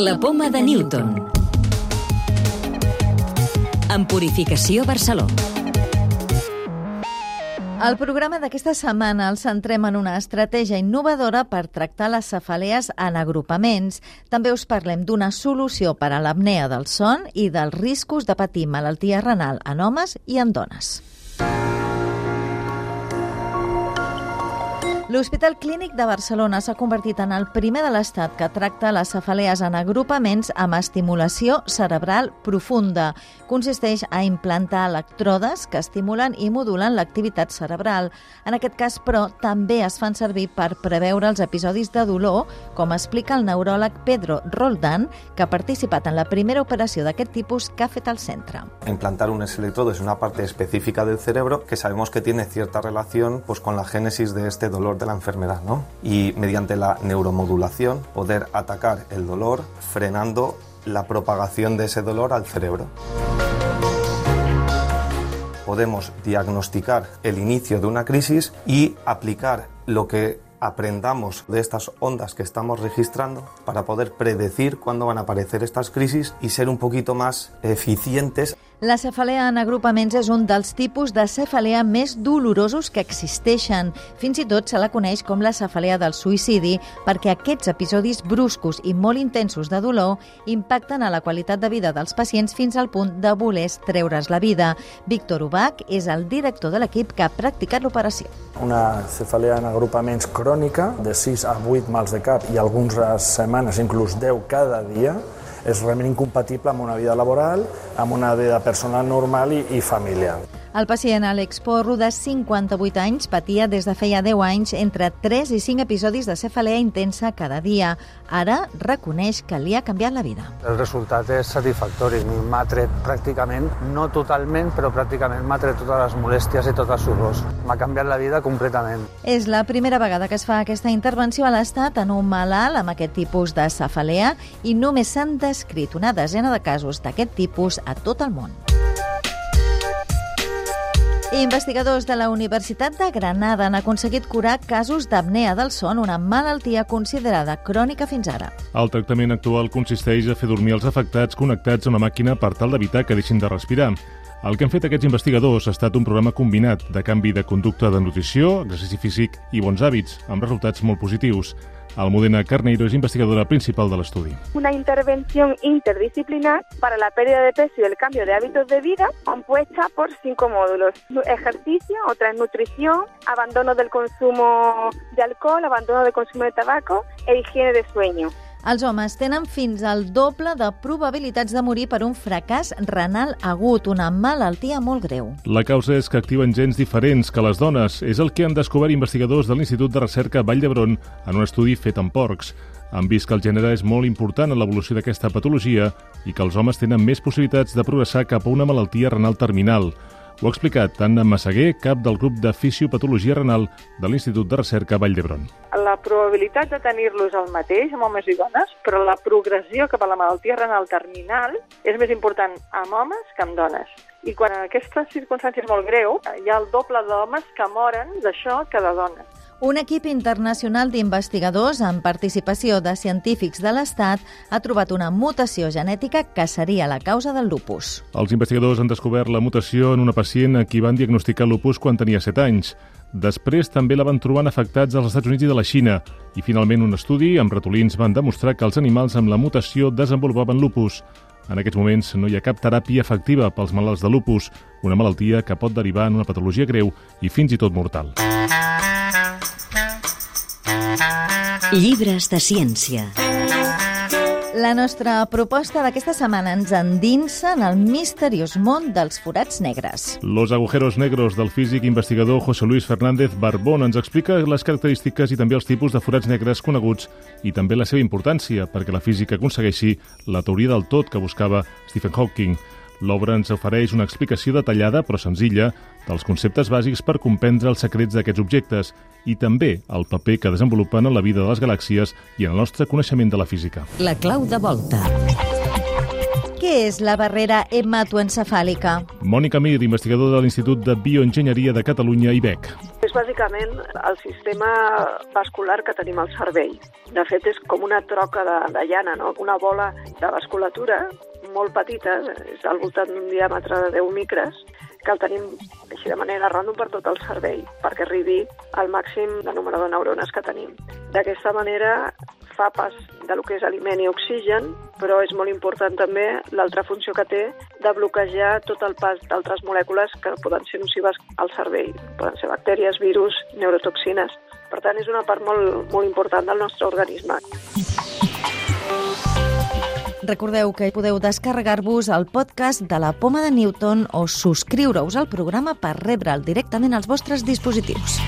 La poma de Newton. En Purificació Barcelona. Al programa d'aquesta setmana el centrem en una estratègia innovadora per tractar les cefalees en agrupaments. També us parlem d'una solució per a l'apnea del son i dels riscos de patir malaltia renal en homes i en dones. L'Hospital Clínic de Barcelona s'ha convertit en el primer de l'Estat que tracta les cefalees en agrupaments amb estimulació cerebral profunda. Consisteix a implantar electrodes que estimulen i modulen l'activitat cerebral. En aquest cas, però, també es fan servir per preveure els episodis de dolor, com explica el neuròleg Pedro Roldán, que ha participat en la primera operació d'aquest tipus que ha fet al centre. Implantar unos electrodos en una parte específica del cerebro que sabemos que tiene cierta relación pues, con la génesis de este dolor la enfermedad, ¿no? Y mediante la neuromodulación poder atacar el dolor frenando la propagación de ese dolor al cerebro. Podemos diagnosticar el inicio de una crisis y aplicar lo que aprendamos de estas ondas que estamos registrando para poder predecir cuándo van a aparecer estas crisis y ser un poquito más eficientes. La cefalea en agrupaments és un dels tipus de cefalea més dolorosos que existeixen. Fins i tot se la coneix com la cefalea del suïcidi perquè aquests episodis bruscos i molt intensos de dolor impacten a la qualitat de vida dels pacients fins al punt de voler treure's la vida. Víctor Ubach és el director de l'equip que ha practicat l'operació. Una cefalea en agrupaments crònica de 6 a 8 mals de cap i algunes setmanes, inclús 10 cada dia, és realment incompatible amb una vida laboral, amb una vida personal normal i, i familiar. El pacient Àlex Porro, de 58 anys, patia des de feia 10 anys entre 3 i 5 episodis de cefalea intensa cada dia. Ara reconeix que li ha canviat la vida. El resultat és satisfactori. M'ha tret pràcticament, no totalment, però pràcticament m'ha tret totes les molèsties i tots els horrors. M'ha canviat la vida completament. És la primera vegada que es fa aquesta intervenció a l'Estat en un malalt amb aquest tipus de cefalea i només s'han descrit una desena de casos d'aquest tipus a tot el món. Investigadors de la Universitat de Granada han aconseguit curar casos d'apnea del son, una malaltia considerada crònica fins ara. El tractament actual consisteix a fer dormir els afectats connectats a una màquina per tal d'evitar que deixin de respirar. El que han fet aquests investigadors ha estat un programa combinat de canvi de conducta de nutrició, exercici físic i bons hàbits, amb resultats molt positius. Almudena Carneiro es investigadora principal del estudio. Una intervención interdisciplinar para la pérdida de peso y el cambio de hábitos de vida compuesta por cinco módulos. Ejercicio, otra es nutrición, abandono del consumo de alcohol, abandono del consumo de tabaco e higiene de sueño. Els homes tenen fins al doble de probabilitats de morir per un fracàs renal agut, una malaltia molt greu. La causa és que activen gens diferents que les dones. És el que han descobert investigadors de l'Institut de Recerca Vall d'Hebron en un estudi fet amb porcs. Han vist que el gènere és molt important en l'evolució d'aquesta patologia i que els homes tenen més possibilitats de progressar cap a una malaltia renal terminal. Ho ha explicat Anna Massaguer, cap del grup de fisiopatologia renal de l'Institut de Recerca Vall d'Hebron. La probabilitat de tenir-lo és el mateix amb homes i dones, però la progressió cap a la malaltia renal terminal és més important amb homes que amb dones. I quan en aquesta circumstància és molt greu, hi ha el doble d'homes que moren d'això que de dones. Un equip internacional d'investigadors amb participació de científics de l'Estat ha trobat una mutació genètica que seria la causa del lupus. Els investigadors han descobert la mutació en una pacient a qui van diagnosticar lupus quan tenia 7 anys. Després també la van trobar afectats als Estats Units i de la Xina i finalment un estudi amb ratolins van demostrar que els animals amb la mutació desenvolupaven lupus. En aquests moments no hi ha cap teràpia efectiva pels malalts de lupus, una malaltia que pot derivar en una patologia greu i fins i tot mortal. Llibres de ciència. La nostra proposta d'aquesta setmana ens endinsa en el misteriós món dels forats negres. Los agujeros negros del físic investigador José Luis Fernández Barbón ens explica les característiques i també els tipus de forats negres coneguts i també la seva importància perquè la física aconsegueixi la teoria del tot que buscava Stephen Hawking. L'obra ens ofereix una explicació detallada però senzilla dels conceptes bàsics per comprendre els secrets d'aquests objectes i també el paper que desenvolupen en la vida de les galàxies i en el nostre coneixement de la física. La clau de volta. Què és la barrera hematoencefàlica? Mònica Mir, investigadora de l'Institut de Bioenginyeria de Catalunya, IBEC. és bàsicament el sistema vascular que tenim al cervell. De fet, és com una troca de, de llana, no? una bola de vasculatura molt petita, és al voltant d'un diàmetre de 10 micres, que el tenim així de manera random per tot el cervell, perquè arribi al màxim de número de neurones que tenim. D'aquesta manera fa pas lo que és aliment i oxigen, però és molt important també l'altra funció que té de bloquejar tot el pas d'altres molècules que poden ser nocives al cervell. Poden ser bactèries, virus, neurotoxines. Per tant, és una part molt, molt important del nostre organisme. Recordeu que podeu descarregar-vos el podcast de la Poma de Newton o subscriure-us al programa per rebre'l directament als vostres dispositius.